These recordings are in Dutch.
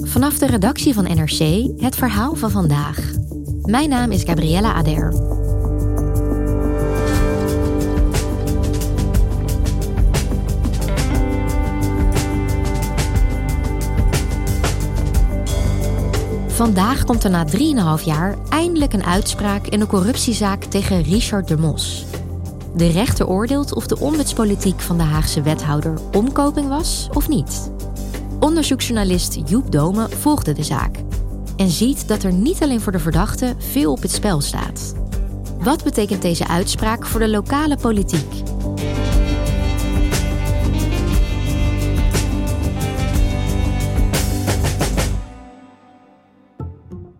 Vanaf de redactie van NRC het verhaal van vandaag. Mijn naam is Gabriella Ader. Vandaag komt er na 3,5 jaar eindelijk een uitspraak in de corruptiezaak tegen Richard de Mos. De rechter oordeelt of de ombudspolitiek van de Haagse wethouder omkoping was of niet. Onderzoeksjournalist Joep Dome volgde de zaak en ziet dat er niet alleen voor de verdachte veel op het spel staat. Wat betekent deze uitspraak voor de lokale politiek?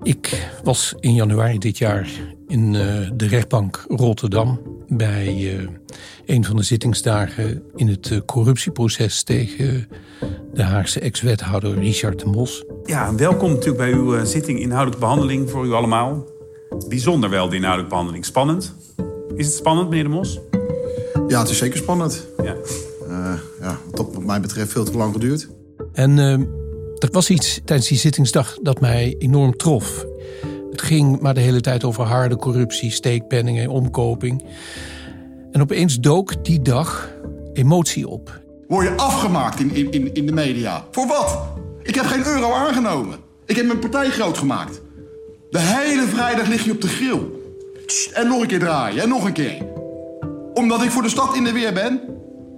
Ik was in januari dit jaar in uh, de rechtbank Rotterdam bij uh, een van de zittingsdagen in het uh, corruptieproces tegen de Haagse ex-wethouder Richard de Mos. Ja, welkom natuurlijk bij uw zitting inhoudelijke behandeling voor u allemaal. Bijzonder wel, de inhoudelijke behandeling. Spannend. Is het spannend, meneer de Mos? Ja, het is zeker spannend. Ja. ja, wat mij betreft veel te lang geduurd. En er was iets tijdens die zittingsdag dat mij enorm trof. Het ging maar de hele tijd over harde corruptie, steekpenningen, omkoping. En opeens dook die dag emotie op. Word je afgemaakt in, in, in de media? Voor wat? Ik heb geen euro aangenomen. Ik heb mijn partij groot gemaakt. De hele vrijdag lig je op de grill. En nog een keer draaien, en nog een keer. Omdat ik voor de stad in de weer ben?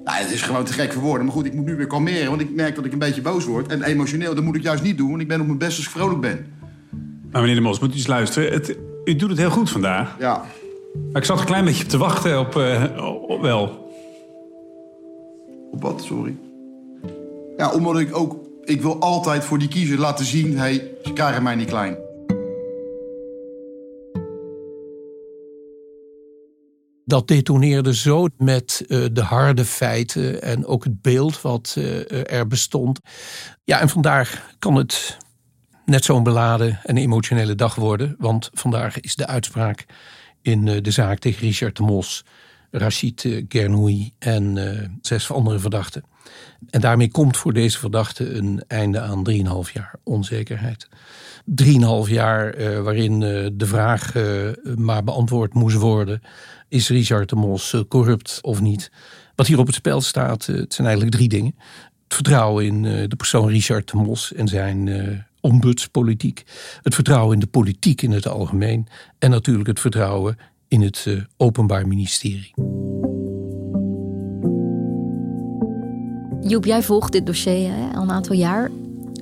Nou, het is gewoon te gek voor woorden. Maar goed, ik moet nu weer kalmeren, want ik merk dat ik een beetje boos word. En emotioneel, dat moet ik juist niet doen, want ik ben op mijn best als ik vrolijk ben. Maar meneer de Mos, moet u eens luisteren. Het, u doet het heel goed vandaag. Ja. Maar ik zat een klein beetje te wachten op, uh, op wel. Op wat, sorry? Ja, omdat ik ook... Ik wil altijd voor die kiezer laten zien... hé, hey, ze krijgen mij niet klein. dat detoneerde zo met uh, de harde feiten en ook het beeld wat uh, er bestond. Ja, en vandaag kan het net zo'n beladen en emotionele dag worden. Want vandaag is de uitspraak in de zaak tegen Richard de Mos, Rachid Gernoui en zes andere verdachten. En daarmee komt voor deze verdachten een einde aan 3,5 jaar onzekerheid. 3,5 jaar waarin de vraag maar beantwoord moest worden is Richard de Mos eh, corrupt of niet? Wat hier op het spel staat, eh, het zijn eigenlijk drie dingen. Het vertrouwen in eh, de persoon Richard de Mos en zijn ombudspolitiek. Het vertrouwen in de politiek in het algemeen. En natuurlijk het vertrouwen in het Openbaar Ministerie. Joep, jij volgt dit dossier hè, al een aantal jaar.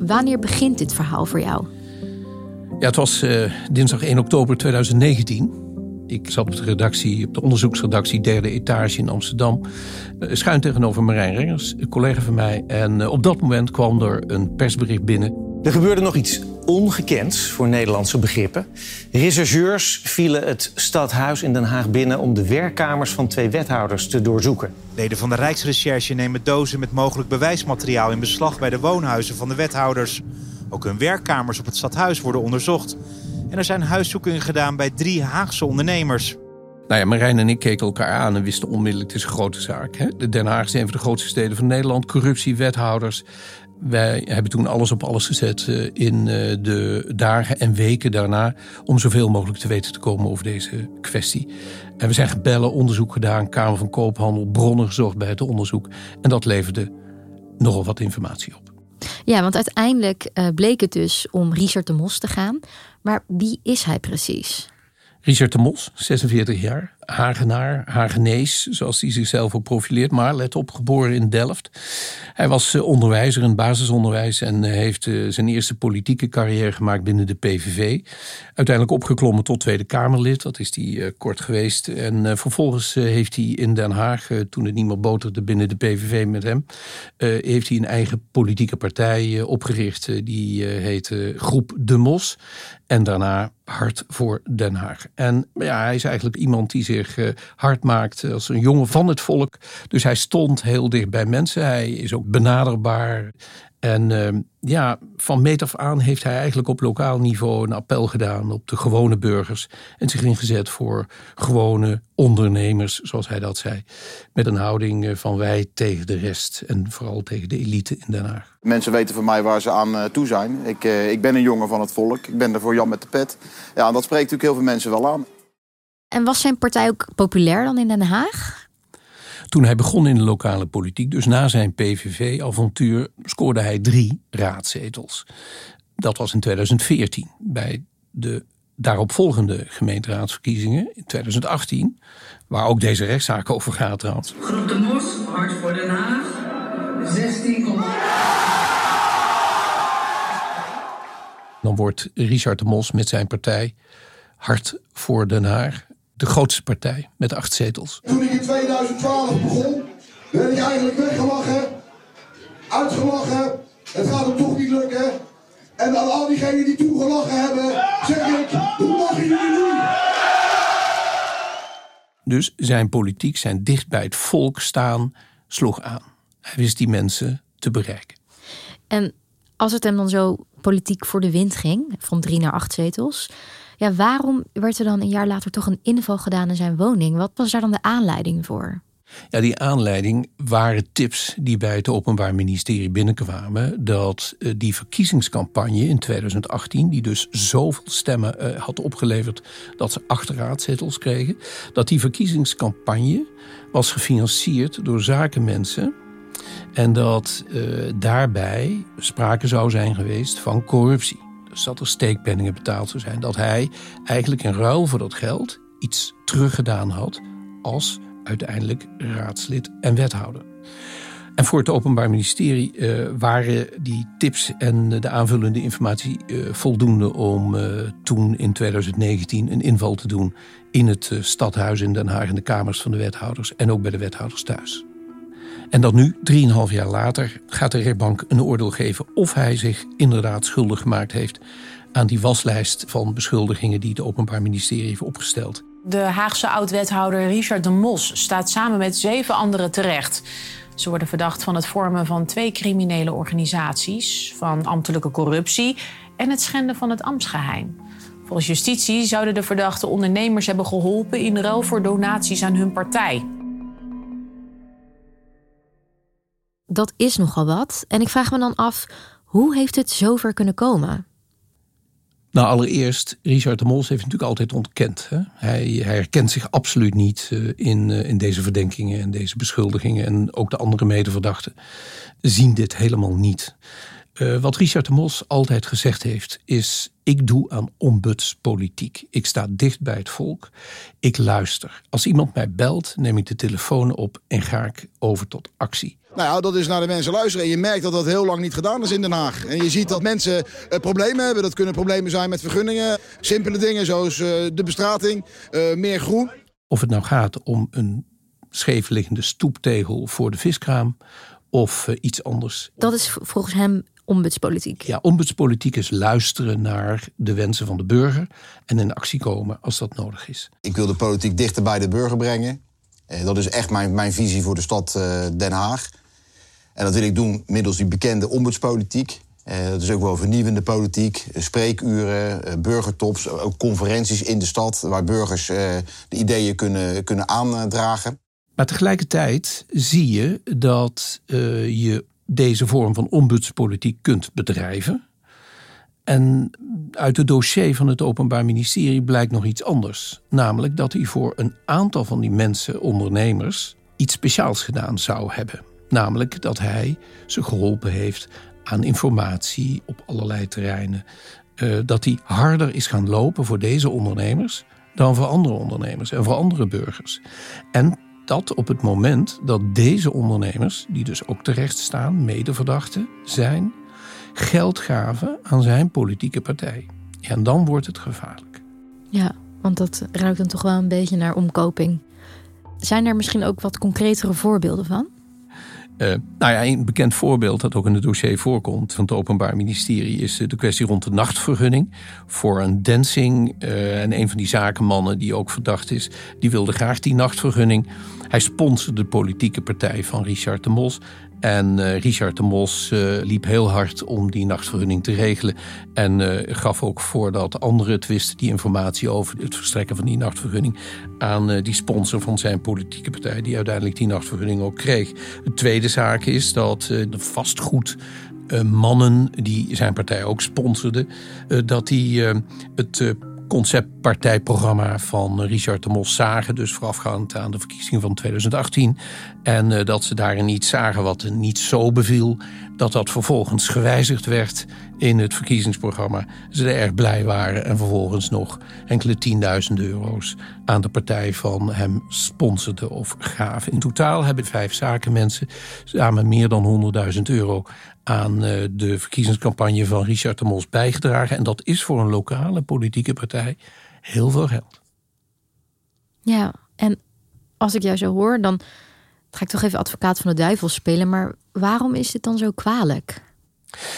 Wanneer begint dit verhaal voor jou? Ja, het was dinsdag 1 oktober 2019. Ik zat op de redactie, op de onderzoeksredactie derde etage in Amsterdam. Eh, schuin tegenover Marijn Rengers, een collega van mij. En eh, op dat moment kwam er een persbericht binnen. Er gebeurde nog iets ongekends voor Nederlandse begrippen. Rechercheurs vielen het stadhuis in Den Haag binnen om de werkkamers van twee wethouders te doorzoeken. Leden van de Rijksrecherche nemen dozen met mogelijk bewijsmateriaal in beslag bij de woonhuizen van de wethouders. Ook hun werkkamers op het stadhuis worden onderzocht. En er zijn huiszoekingen gedaan bij drie Haagse ondernemers. Nou ja, Marijn en ik keken elkaar aan en wisten onmiddellijk, het is een grote zaak. Hè? De Den Haag is een van de grootste steden van Nederland. Corruptie, wethouders. Wij hebben toen alles op alles gezet eh, in eh, de dagen en weken daarna... om zoveel mogelijk te weten te komen over deze kwestie. En we zijn gebellen, onderzoek gedaan, Kamer van Koophandel... bronnen gezocht bij het onderzoek. En dat leverde nogal wat informatie op. Ja, want uiteindelijk uh, bleek het dus om Richard de Mos te gaan. Maar wie is hij precies? Richard de Mos, 46 jaar, Hagenaar, Hagenees, zoals hij zichzelf ook profileert. Maar let op, geboren in Delft. Hij was eh, onderwijzer in basisonderwijs en eh, heeft eh, zijn eerste politieke carrière gemaakt binnen de PVV. Uiteindelijk opgeklommen tot Tweede Kamerlid, dat is hij kort geweest. En vervolgens heeft hij in Den Haag, toen het niet meer boterde binnen de PVV met hem, heeft hij een eigen politieke partij opgericht. Die heette Groep De Mos. En daarna hard voor Den Haag. En ja, hij is eigenlijk iemand die zich uh, hard maakt als een jongen van het volk. Dus hij stond heel dicht bij mensen. Hij is ook benaderbaar. En uh, ja, van meet af aan heeft hij eigenlijk op lokaal niveau een appel gedaan op de gewone burgers. En zich ingezet voor gewone ondernemers, zoals hij dat zei. Met een houding eh, van wij tegen de rest. En vooral tegen de elite in Den Haag. Mensen weten van mij waar ze aan uh, toe zijn. Ik, ik ben een jongen van het volk. Ik ben er voor Jan met de pet. Ja, en dat spreekt natuurlijk heel veel mensen wel aan. En was zijn partij ook populair dan in Den Haag? Toen hij begon in de lokale politiek, dus na zijn PVV-avontuur, scoorde hij drie raadzetels. Dat was in 2014 bij de daaropvolgende gemeenteraadsverkiezingen in 2018, waar ook deze rechtszaak over gaat trouwens. Groep de Mos, Hart voor Den Haag, 16, Dan wordt Richard de Mos met zijn partij Hart voor Den Haag de grootste partij met acht zetels. Toen ik in 2012 begon, werd ik eigenlijk weggelachen, uitgelachen. Het gaat hem toch niet lukken. En aan al diegenen die toen gelachen hebben, zeg ik, hoe lachen jullie nu? Dus zijn politiek, zijn dicht bij het volk staan, sloeg aan. Hij wist die mensen te bereiken. En als het hem dan zo politiek voor de wind ging, van drie naar acht zetels, ja, waarom werd er dan een jaar later toch een inval gedaan in zijn woning? Wat was daar dan de aanleiding voor? Ja, die aanleiding waren tips die bij het Openbaar Ministerie binnenkwamen. Dat eh, die verkiezingscampagne in 2018, die dus zoveel stemmen uh, had opgeleverd dat ze acht raadzetels kregen, dat die verkiezingscampagne was gefinancierd door zakenmensen. En dat uh, daarbij sprake zou zijn geweest van corruptie dus dat er steekpenningen betaald zou zijn. Dat hij eigenlijk in ruil voor dat geld iets teruggedaan had als uiteindelijk raadslid en wethouder. En voor het Openbaar Ministerie uh, waren die tips en de aanvullende informatie uh, voldoende om uh, toen in 2019 een inval te doen in het stadhuis in Den Haag, in de kamers van de wethouders en ook bij de wethouders thuis. En dan nu, drieënhalf jaar later, gaat de rechtbank een oordeel geven of hij zich inderdaad schuldig gemaakt heeft aan die waslijst van beschuldigingen die het Openbaar Ministerie heeft opgesteld. De Haagse oud-wethouder Richard de Mos staat samen met zeven anderen terecht. Ze worden verdacht van het vormen van twee criminele organisaties, van ambtelijke corruptie en het schenden van het ambtsgeheim. Volgens justitie zouden de verdachte ondernemers hebben geholpen in ruil voor donaties aan hun partij. Dat is nogal wat. En ik vraag me dan af, hoe heeft het zover kunnen komen? Nou, allereerst, Richard de Mols heeft natuurlijk altijd ontkend. Hè? Hij, hij herkent zich absoluut niet uh, in, uh, in deze verdenkingen en deze beschuldigingen. En ook de andere medeverdachten zien dit helemaal niet. Uh, wat Richard de Mos altijd gezegd heeft, is: ik doe aan ombudspolitiek. Ik sta dicht bij het volk. Ik luister. Als iemand mij belt, neem ik de telefoon op en ga ik over tot actie. Nou ja, dat is naar de mensen luisteren. En je merkt dat dat heel lang niet gedaan is in Den Haag. En je ziet dat mensen uh, problemen hebben. Dat kunnen problemen zijn met vergunningen. Simpele dingen zoals uh, de bestrating, uh, meer groen. Of het nou gaat om een scheefliggende stoeptegel voor de viskraam of iets anders. Dat is volgens hem ombudspolitiek. Ja, ombudspolitiek is luisteren naar de wensen van de burger en in actie komen als dat nodig is. Ik wil de politiek dichter bij de burger brengen. Dat is echt mijn, mijn visie voor de stad Den Haag. En dat wil ik doen middels die bekende ombudspolitiek. Uh, dat is ook wel vernieuwende politiek, eh, spreekuren, burgertops, ook conferenties in de stad waar burgers de ideeën kunnen, kunnen aandragen. Maar tegelijkertijd zie je dat je deze vorm van ombudspolitiek kunt bedrijven. En uit het dossier van het Openbaar Ministerie blijkt nog iets anders. Namelijk dat hij voor een aantal van die mensen, ondernemers, iets speciaals gedaan zou hebben. Namelijk dat hij ze geholpen heeft aan informatie op allerlei terreinen. Uh, dat hij harder is gaan lopen voor deze ondernemers dan voor andere ondernemers en voor andere burgers. En dat op het moment dat deze ondernemers, die dus ook terecht staan, medeverdachten zijn, geld gaven aan zijn politieke partij. En dan wordt het gevaarlijk. Ja, want dat ruikt dan toch wel een beetje naar omkoping. Zijn er misschien ook wat concretere voorbeelden van? Uh, nou ja, een bekend voorbeeld dat ook in het dossier voorkomt van het Openbaar Ministerie is de kwestie rond de nachtvergunning voor een dancing. Uh, en een van die zakenmannen die ook verdacht is, die wilde graag die nachtvergunning. Hij sponsorde de politieke partij van Richard de Mos. En uh, Richard de Mos uh, liep heel hard om die nachtvergunning te regelen. En uh, gaf ook voordat anderen het wisten die informatie over het verstrekken van die nachtvergunning aan die sponsor van zijn politieke partij, die uiteindelijk die nachtvergunning ook kreeg. De tweede zaak is dat de vastgoed. mannen die zijn partij ook sponsorden, dat die het conceptpartijprogramma van Richard de Mos zagen. Dus voorafgaand aan de verkiezingen van 2018. En uh, dat ze daarin niet zagen wat niet zo beviel. Dat dat vervolgens gewijzigd werd in het verkiezingsprogramma. Ze er erg blij waren en vervolgens nog enkele tienduizenden euro's aan de partij van hem sponsorden of gaven. In totaal hebben vijf zakenmensen samen meer dan 100.000 euro aan eh, de verkiezingscampagne van Richard de Mos bijgedragen. En dat is voor een lokale politieke partij heel veel geld. Ja, en als ik jou zo hoor, dan ga ik toch even advocaat van de duivel spelen. Maar waarom is dit dan zo kwalijk?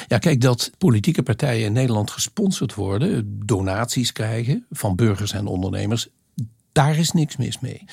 Ja, kijk, dat politieke partijen in Nederland gesponsord worden, donaties krijgen van burgers en ondernemers, daar is niks mis mee.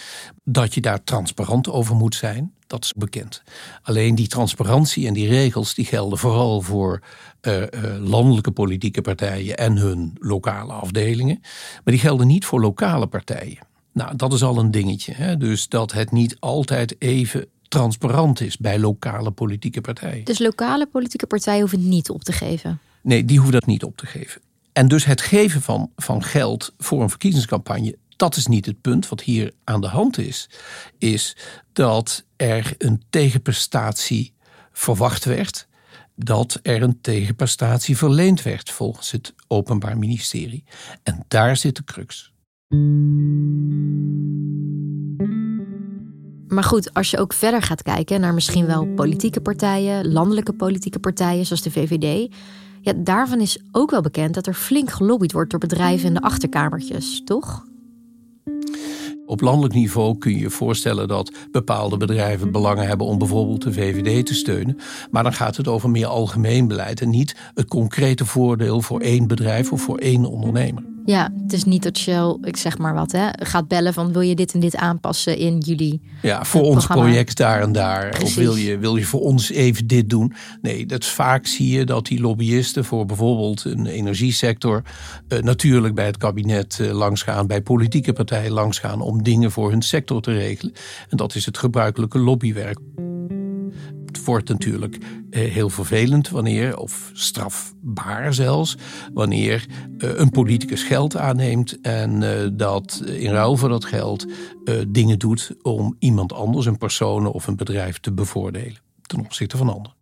Dat je daar transparant over moet zijn, dat is bekend. Alleen die transparantie en die regels die gelden vooral voor uh, uh, landelijke politieke partijen en hun lokale afdelingen. Maar die gelden niet voor lokale partijen. Nou, dat is al een dingetje. Hè? Dus dat het niet altijd even transparant is bij lokale politieke partijen. Dus lokale politieke partijen hoeven het niet op te geven? Nee, die hoeven dat niet op te geven. En dus het geven van, van geld voor een verkiezingscampagne, dat is niet het punt. Wat hier aan de hand is, is dat er een tegenprestatie verwacht werd. Dat er een tegenprestatie verleend werd volgens het Openbaar Ministerie. En daar zit de crux. Maar goed, als je ook verder gaat kijken naar misschien wel politieke partijen, landelijke politieke partijen zoals de VVD. Ja, daarvan is ook wel bekend dat er flink gelobbyd wordt door bedrijven in de achterkamertjes, toch? Op landelijk niveau kun je je voorstellen dat bepaalde bedrijven belangen hebben om bijvoorbeeld de VVD te steunen. Maar dan gaat het over meer algemeen beleid en niet het concrete voordeel voor één bedrijf of voor één ondernemer. Ja, het is niet dat Shell, ik zeg maar wat, hè, gaat bellen van wil je dit en dit aanpassen in jullie. Ja, voor ons project daar en daar. Of wil je, wil je voor ons even dit doen? Nee, dat is vaak zie je dat die lobbyisten voor bijvoorbeeld een energiesector uh, natuurlijk bij het kabinet uh, langsgaan, bij politieke partijen langsgaan om dingen voor hun sector te regelen. En dat is het gebruikelijke lobbywerk wordt natuurlijk eh, heel vervelend wanneer, of strafbaar zelfs, wanneer eh, een politicus geld aanneemt en eh, dat in ruil voor dat geld dingen doet om iemand anders, een persoon of een bedrijf te bevoordelen ten opzichte van anderen.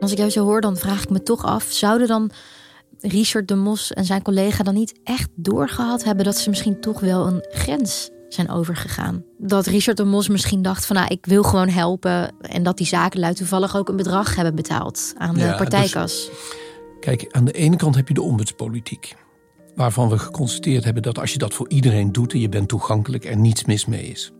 Als ik jou zo hoor, dan vraag ik me toch af: zouden dan Richard de Mos en zijn collega dan niet echt doorgehad hebben dat ze misschien toch wel een grens zijn overgegaan. Dat Richard de Mos misschien dacht van nou, ik wil gewoon helpen. En dat die zakenlui toevallig ook een bedrag hebben betaald aan de partijkas. kijk, aan de ene kant heb je de ombudspolitiek. Waarvan we geconstateerd hebben dat als je dat voor iedereen doet en je bent toegankelijk, er niets mis mee is.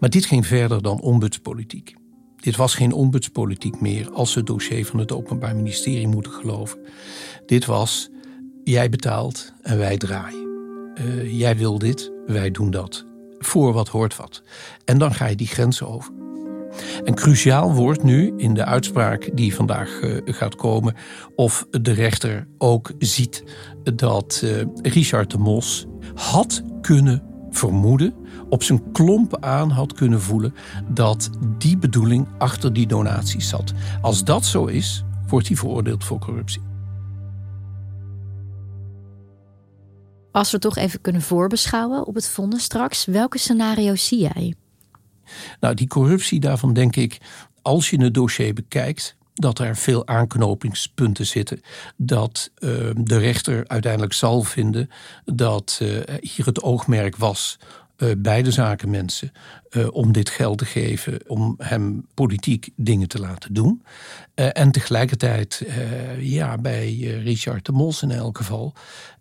Maar dit ging verder dan ombudspolitiek. Dit was geen ombudspolitiek meer als we het dossier van het Openbaar Ministerie moeten geloven. Dit was jij betaalt en wij draaien. Uh, jij wil dit, wij doen dat voor wat hoort wat. En dan ga je die grenzen over. En cruciaal wordt nu in de uitspraak die vandaag uh, gaat komen, of de rechter ook ziet dat uh, Richard de Mos had kunnen vermoeden, op zijn klompen aan had kunnen voelen dat die bedoeling achter die donaties zat. Als dat zo is, wordt hij veroordeeld voor corruptie. Als we toch even kunnen voorbeschouwen op het vonnis straks, welke scenario's zie jij? Nou, die corruptie daarvan denk ik, als je het dossier bekijkt, dat er veel aanknopingspunten zitten. Dat uh, de rechter uiteindelijk zal vinden dat uh, hier het oogmerk was uh, bij de zakenmensen om dit geld te geven, om hem politiek dingen te laten doen. en tegelijkertijd, ja, bij Richard de Mos in elk geval,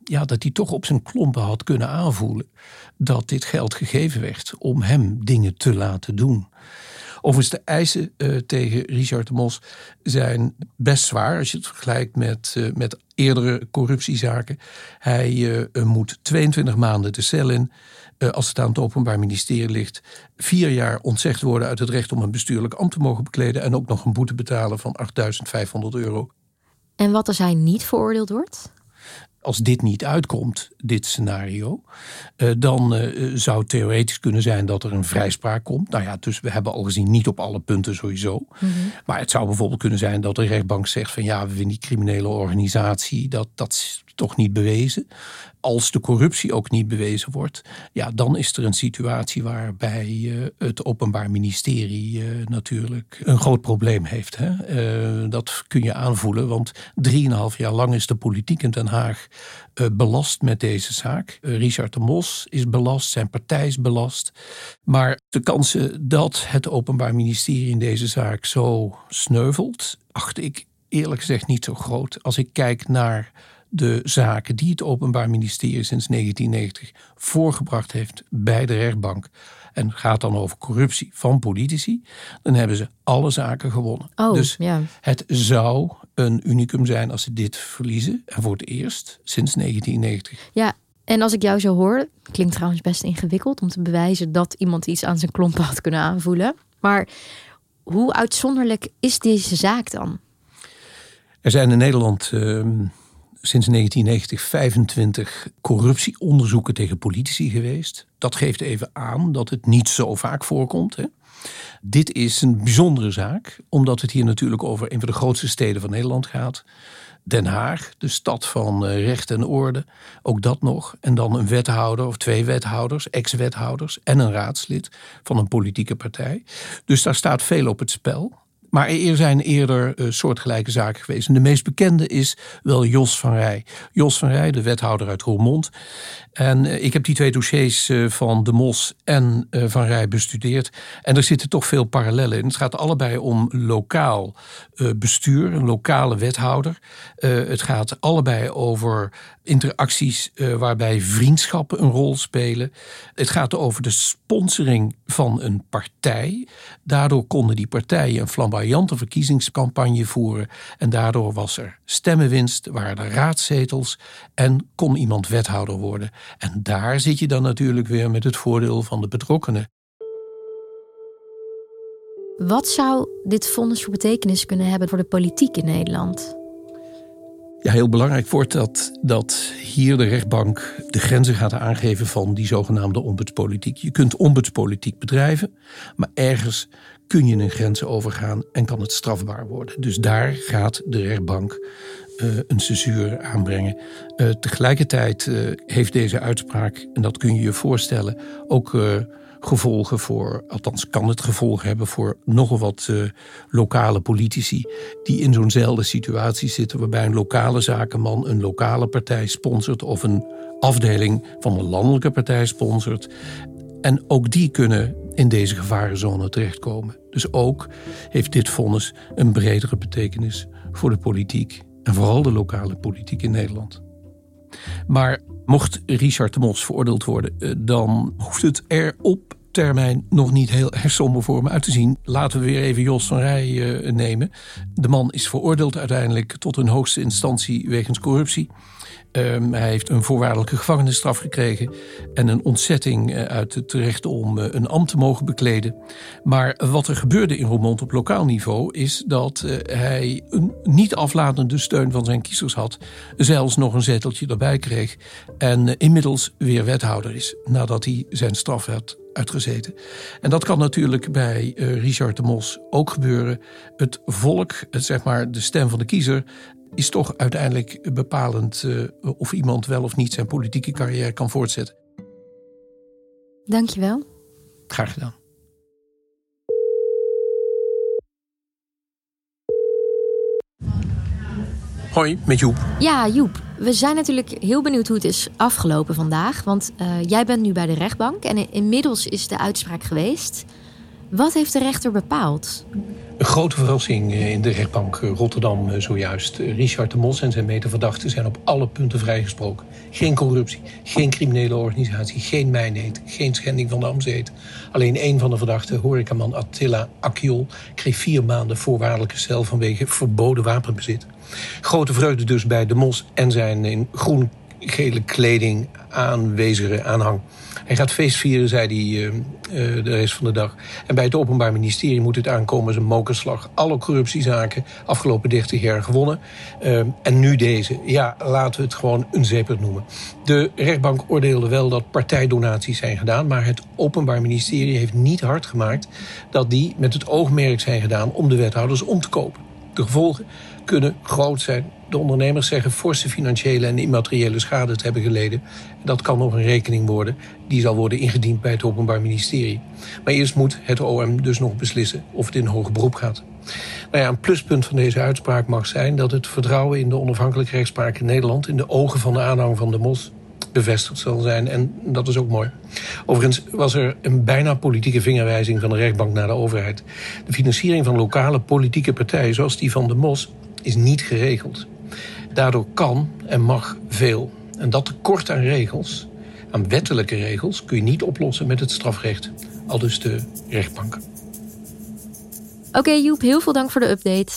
ja, dat hij toch op zijn klompen had kunnen aanvoelen dat dit geld gegeven werd om hem dingen te laten doen. Overigens, de eisen uh, tegen Richard de Mos zijn best zwaar als je het vergelijkt met, uh, met eerdere corruptiezaken. Hij uh, moet 22 maanden de cel in. als het aan het Openbaar Ministerie ligt, vier jaar ontzegd worden uit het recht om een bestuurlijk ambt te mogen bekleden. En ook nog een boete betalen van 8500 euro. En wat als hij niet veroordeeld wordt? Als dit niet uitkomt, dit scenario, uh, dan uh, zou het theoretisch kunnen zijn dat er een vrijspraak komt. Nou ja, dus we hebben al gezien niet op alle punten sowieso. Mm -hmm. Maar het zou bijvoorbeeld kunnen zijn dat de rechtbank zegt van ja, we vinden die criminele organisatie, dat, dat toch niet bewezen. Als de corruptie ook niet bewezen wordt, ja, dan is er een situatie waarbij uh, het Openbaar Ministerie natuurlijk een groot probleem heeft. Hè? dat kun je aanvoelen, want drieënhalf jaar lang is de politiek in Den Haag belast met deze zaak. Richard de Mos is belast, zijn partij is belast. Maar de kansen dat het Openbaar Ministerie in deze zaak zo sneuvelt, acht ik eerlijk gezegd niet zo groot. Als ik kijk naar de zaken die het Openbaar Ministerie sinds 1990 voorgebracht heeft bij de rechtbank. En gaat dan over corruptie van politici. Dan hebben ze alle zaken gewonnen. Oh, dus ja. het zou een unicum zijn als ze dit verliezen. En voor het eerst sinds 1990. Ja, en als ik jou zo hoor, klinkt trouwens best ingewikkeld om te bewijzen dat iemand iets aan zijn klompen had kunnen aanvoelen. Maar hoe uitzonderlijk is deze zaak dan? Er zijn in Nederland uh, sinds 1990 25 corruptieonderzoeken tegen politici geweest. Dat geeft even aan dat het niet zo vaak voorkomt. Hè? Dit is een bijzondere zaak, omdat het hier natuurlijk over een van de grootste steden van Nederland gaat. Den Haag, de stad van recht en orde, ook dat nog. En dan een wethouder of twee wethouders, ex-wethouders en een raadslid van een politieke partij. Dus daar staat veel op het spel. Maar er zijn eerder uh, soortgelijke zaken geweest. De meest bekende is wel Jos van Rij. Jos van Rij, de wethouder uit Roermond. En uh, ik heb die twee dossiers uh, van De Mos en Van Rij bestudeerd. En er zitten toch veel parallellen in. Het gaat allebei om lokaal bestuur, een lokale wethouder. het gaat allebei over interacties waarbij vriendschappen een rol spelen. Het gaat over de sponsoring van een partij. Daardoor konden die partijen een flamboyante verkiezingscampagne voeren. En daardoor was er stemmenwinst, waren er raadzetels en kon iemand wethouder worden. En daar zit je dan natuurlijk weer met het voordeel van de betrokkenen. Wat zou dit vonnis voor betekenis kunnen hebben voor de politiek in Nederland? Ja, heel belangrijk wordt dat, dat hier de rechtbank de grenzen gaat aangeven van die zogenaamde ombudspolitiek. Je kunt ombudspolitiek bedrijven, maar ergens kun je een grens overgaan en kan het strafbaar worden. Dus daar gaat de rechtbank uh, een censuur aanbrengen. Uh, tegelijkertijd uh, heeft deze uitspraak, en dat kun je je voorstellen, ook gevolgen voor, althans kan het gevolgen hebben voor nogal wat uh, lokale politici die in zo'nzelfde situatie zitten waarbij een lokale zakenman een lokale partij sponsort of een afdeling van een landelijke partij sponsort. En ook die kunnen in deze gevarenzone terechtkomen. Dus ook heeft dit vonnis een bredere betekenis voor de politiek en vooral de lokale politiek in Nederland. Maar mocht Richard de Mos veroordeeld worden, eh, dan hoeft het er op termijn nog niet heel erg somber voor me uit te zien. Laten we weer even Jos van Rij uh, nemen. De man is veroordeeld uiteindelijk tot een hoogste instantie wegens corruptie. Um, hij heeft een voorwaardelijke gevangenisstraf gekregen en een ontzetting uh, uit het recht om uh, een ambt te mogen bekleden. Maar wat er gebeurde in Roermond op lokaal niveau is dat uh, hij een niet aflatende steun van zijn kiezers had, zelfs nog een zeteltje erbij kreeg en inmiddels weer wethouder is nadat hij zijn straf had uitgezeten. En dat kan natuurlijk bij Richard de Mos ook gebeuren. Het volk, het, zeg maar de stem van de kiezer, is toch uiteindelijk bepalend uh, of iemand wel of niet zijn politieke carrière kan voortzetten. Dankjewel. Graag gedaan. Hoi, met Joep. Ja, Joep. We zijn natuurlijk heel benieuwd hoe het is afgelopen vandaag. Want uh, jij bent nu bij de rechtbank en inmiddels is de uitspraak geweest. Wat heeft de rechter bepaald? Een grote verrassing eh, in de rechtbank eh, Rotterdam eh, zojuist. Richard de Mos en zijn medeverdachten zijn op alle punten vrijgesproken. Geen corruptie, geen criminele organisatie, geen mijnheid, geen schending van de ambtseed. Alleen één van de verdachten, horecaman Attila Akiol, kreeg vier maanden voorwaardelijke cel vanwege verboden wapenbezit. Grote vreugde dus bij de Mos en zijn in groen-gele kleding aanwezige aanhang. Hij gaat feest vieren, zei hij uh, uh, de rest van de dag. En bij het Openbaar Ministerie moet het aankomen als een mokerslag. Alle corruptiezaken afgelopen 30 jaar gewonnen. Uh, en nu deze. Ja, laten we het gewoon een zeepert noemen. De rechtbank oordeelde wel dat partijdonaties zijn gedaan... maar het Openbaar Ministerie heeft niet hard gemaakt... dat die met het oogmerk zijn gedaan om de wethouders om te kopen. De gevolgen kunnen groot zijn. De ondernemers zeggen forse financiële en immateriële schade te hebben geleden. Dat kan nog een rekening worden. Die zal worden ingediend bij het Openbaar Ministerie. Maar eerst moet het OM dus nog beslissen of het in hoger beroep gaat. Nou ja, een pluspunt van deze uitspraak mag zijn dat het vertrouwen in de onafhankelijke rechtspraak in Nederland in de ogen van de aanhang van de MOS bevestigd zal zijn. En dat is ook mooi. Overigens was er een bijna politieke vingerwijzing van de rechtbank naar de overheid. De financiering van lokale politieke partijen, zoals die van de MOS, is niet geregeld. Daardoor kan en mag veel. En dat tekort aan regels, aan wettelijke regels, kun je niet oplossen met het strafrecht. Al dus de rechtbank. Oké Joep, heel veel dank voor de update.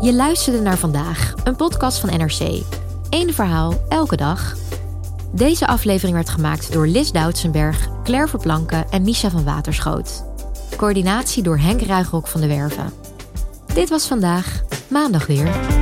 Je luisterde naar vandaag, een podcast van NRC. Eén verhaal, elke dag. Deze aflevering werd gemaakt door Lis Doutsenberg, Claire Verplanken en Misha van Waterschoot. Coördinatie door Henk Ruigrok van de Werven. Dit was vandaag, maandag weer.